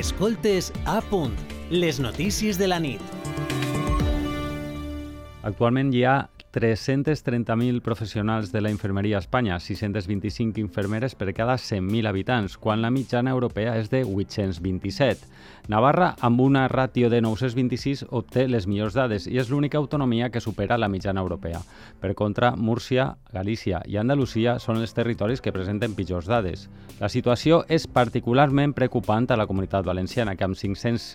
Escoltes a punt, les notícies de la nit. Actualment hi ha 330.000 professionals de la infermeria a Espanya, 625 infermeres per cada 100.000 habitants, quan la mitjana europea és de 827. Navarra, amb una ràtio de 926, obté les millors dades i és l'única autonomia que supera la mitjana europea. Per contra, Múrcia, Galícia i Andalusia són els territoris que presenten pitjors dades. La situació és particularment preocupant a la comunitat valenciana, que amb, 500,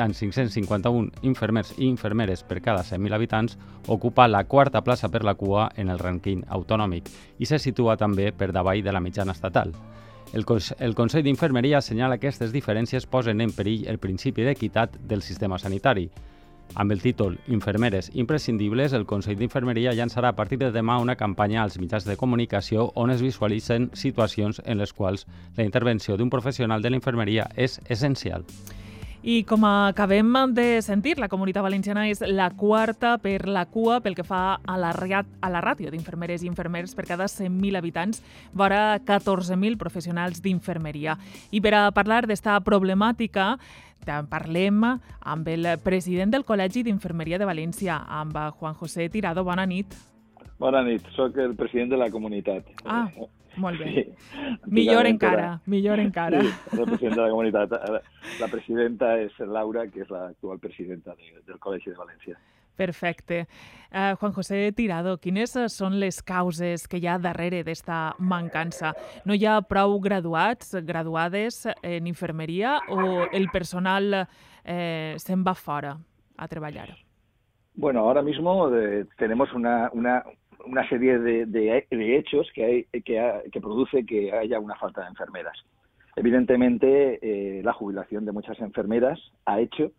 amb 551 infermers i infermeres per cada 100.000 habitants ocupa la quarta quarta plaça per la cua en el rànquing autonòmic i se situa també per davall de la mitjana estatal. El, el Consell d'Infermeria assenyala que aquestes diferències posen en perill el principi d'equitat del sistema sanitari. Amb el títol Infermeres imprescindibles, el Consell d'Infermeria llançarà a partir de demà una campanya als mitjans de comunicació on es visualitzen situacions en les quals la intervenció d'un professional de la infermeria és essencial. I com acabem de sentir, la comunitat valenciana és la quarta per la cua pel que fa a la, a la ràtio d'infermeres i infermers per cada 100.000 habitants, vora 14.000 professionals d'infermeria. I per a parlar d'esta problemàtica, parlem amb el president del Col·legi d'Infermeria de València, amb Juan José Tirado. Bona nit. Bona nit, sóc el president de la comunitat. Ah, molt bé. Sí. Millor encara, millor encara. Sí, el president de la comunitat. La presidenta és Laura, que és l'actual presidenta de, del Col·legi de València. Perfecte. Uh, Juan José Tirado, quines són les causes que hi ha darrere d'esta mancança? No hi ha prou graduats, graduades en infermeria o el personal eh, se'n va fora a treballar? Bueno, ahora mismo eh, tenemos una, una, una serie de, de, hechos que, hay, que, que, produce que haya una falta de enfermeras. Evidentemente, eh, la jubilación de muchas enfermeras ha hecho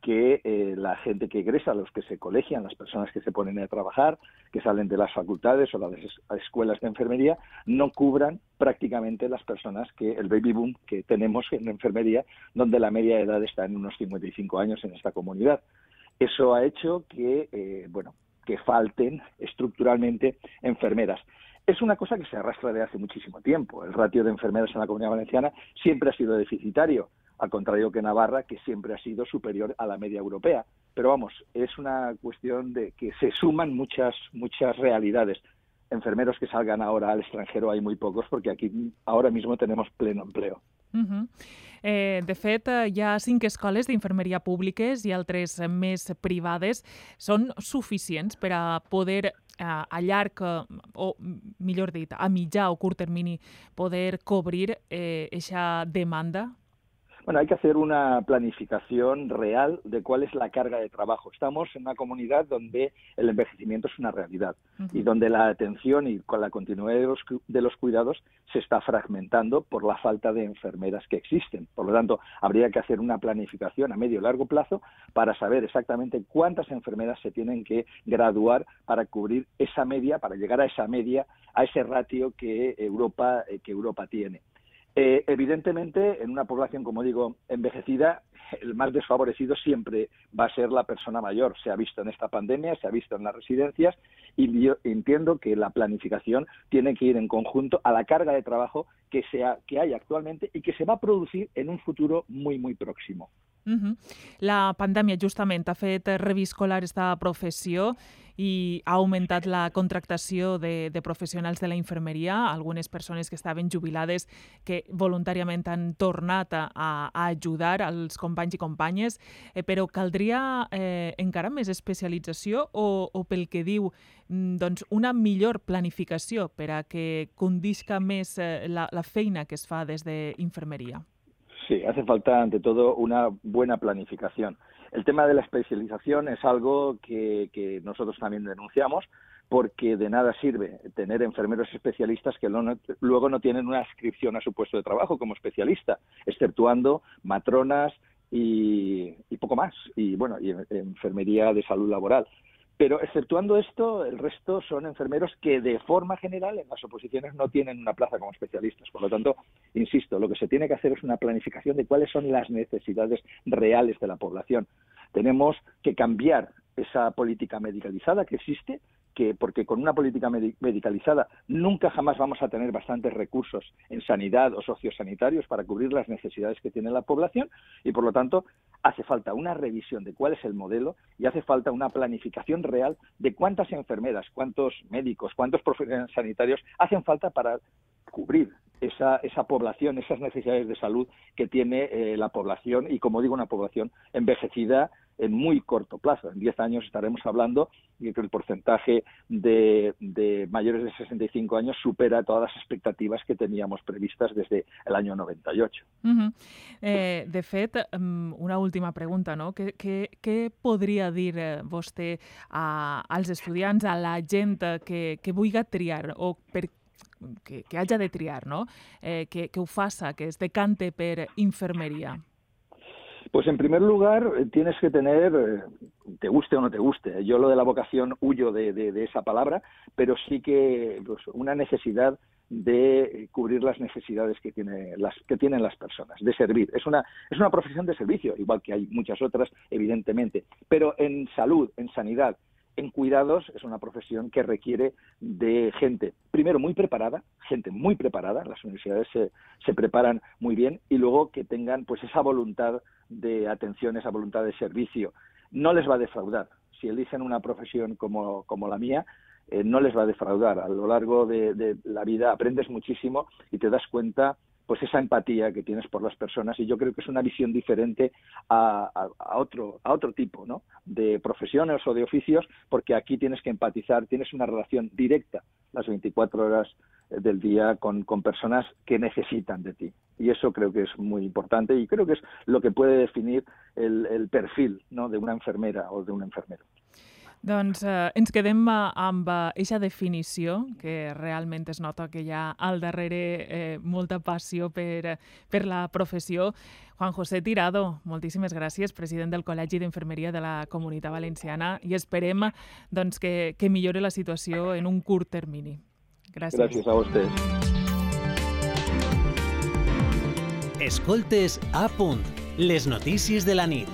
que eh, la gente que egresa, los que se colegian, las personas que se ponen a trabajar, que salen de las facultades o las escuelas de enfermería, no cubran prácticamente las personas que el baby boom que tenemos en enfermería, donde la media edad está en unos 55 años en esta comunidad. Eso ha hecho que, eh, bueno, que falten estructuralmente enfermeras. Es una cosa que se arrastra de hace muchísimo tiempo. El ratio de enfermeras en la comunidad valenciana siempre ha sido deficitario, al contrario que Navarra, que siempre ha sido superior a la media europea. Pero vamos, es una cuestión de que se suman muchas, muchas realidades. Enfermeros que salgan ahora al extranjero hay muy pocos porque aquí ahora mismo tenemos pleno empleo. Uh -huh. eh, de fet, hi ha cinc escoles d'infermeria públiques i altres més privades. Són suficients per a poder eh, a llarg, o millor dit, a mitjà o curt termini, poder cobrir aquesta eh, demanda Bueno, hay que hacer una planificación real de cuál es la carga de trabajo. Estamos en una comunidad donde el envejecimiento es una realidad uh -huh. y donde la atención y con la continuidad de los, de los, cuidados se está fragmentando por la falta de enfermeras que existen. Por lo tanto, habría que hacer una planificación a medio y largo plazo para saber exactamente cuántas enfermeras se tienen que graduar para cubrir esa media, para llegar a esa media, a ese ratio que Europa, eh, que Europa tiene. Eh, evidentemente, en una población, como digo, envejecida, el más desfavorecido siempre va a ser la persona mayor. Se ha visto en esta pandemia, se ha visto en las residencias y yo entiendo que la planificación tiene que ir en conjunto a la carga de trabajo que, sea, que hay actualmente y que se va a producir en un futuro muy, muy próximo. La pandèmia justament ha fet reviscolar aquesta professió i ha augmentat la contractació de, de professionals de la infermeria, algunes persones que estaven jubilades que voluntàriament han tornat a, a ajudar als companys i companyes, eh, però caldria eh, encara més especialització o, o pel que diu mm, doncs una millor planificació per a que condisca més eh, la, la feina que es fa des d'infermeria? Sí, hace falta ante todo una buena planificación. El tema de la especialización es algo que, nosotros también denunciamos porque de nada sirve tener enfermeros especialistas que no, luego no tienen una inscripción a su puesto de trabajo como especialista, exceptuando matronas y, y poco más, y bueno, y enfermería de salud laboral. Pero exceptuando esto, el resto son enfermeros que de forma general en las oposiciones no tienen una plaza como especialistas. Por lo tanto, insisto, lo que se tiene que hacer es una planificación de cuáles son las necesidades reales de la población. Tenemos que cambiar esa política medicalizada que existe, que porque con una política medicalizada nunca jamás vamos a tener bastantes recursos en sanidad o sociosanitarios para cubrir las necesidades que tiene la población y por lo tanto hace falta una revisión de cuál es el modelo y hace falta una planificación real de cuántas enfermeras, cuántos médicos, cuántos profesionales sanitarios hacen falta para cubrir esa, esa población, esas necesidades de salud que tiene eh, la población y, como digo, una población envejecida en muy corto plazo. En 10 años estaremos hablando de que el porcentaje de, de, mayores de 65 años supera todas las expectativas que teníamos previstas desde el año 98. Uh -huh. eh, de fet, una última pregunta, no? Què, què, què podria dir eh, vostè a, als estudiants, a la gent que, que vulgui triar o per que, que hagi de triar, no? Eh, que, que que es decante per infermeria? Pues en primer lugar eh, tienes que tener, eh, te guste o no te guste, yo lo de la vocación huyo de esa palabra, pero sí que pues, una necesidad de cubrir las necesidades que, tiene, las, que tienen las personas, de servir. Es una, es una profesión de servicio, igual que hay muchas otras, evidentemente, pero en salud, en sanidad, en cuidados es una profesión que requiere de gente, primero muy preparada, gente muy preparada, las universidades se, se preparan muy bien, y luego que tengan pues esa voluntad de atención, esa voluntad de servicio. No les va a defraudar. Si eligen una profesión como, como la mía, eh, no les va a defraudar. A lo largo de, de, la vida aprendes muchísimo y te das cuenta pues esa empatía que tienes por las personas y yo creo que es una visión diferente a, a, otro a otro tipo ¿no? de profesiones o de oficios porque aquí tienes que empatizar tienes una relación directa las 24 horas del día con, con personas que necesitan de ti y eso creo que es muy importante y creo que es lo que puede definir el, el perfil ¿no? de una enfermera o de un enfermero. Doncs eh, ens quedem amb aquesta definició, que realment es nota que hi ha al darrere eh, molta passió per, per la professió. Juan José Tirado, moltíssimes gràcies, president del Col·legi d'Infermeria de la Comunitat Valenciana, i esperem doncs, que, que millore la situació en un curt termini. Gràcies. Gràcies a vostès. Escoltes a punt, les notícies de la nit.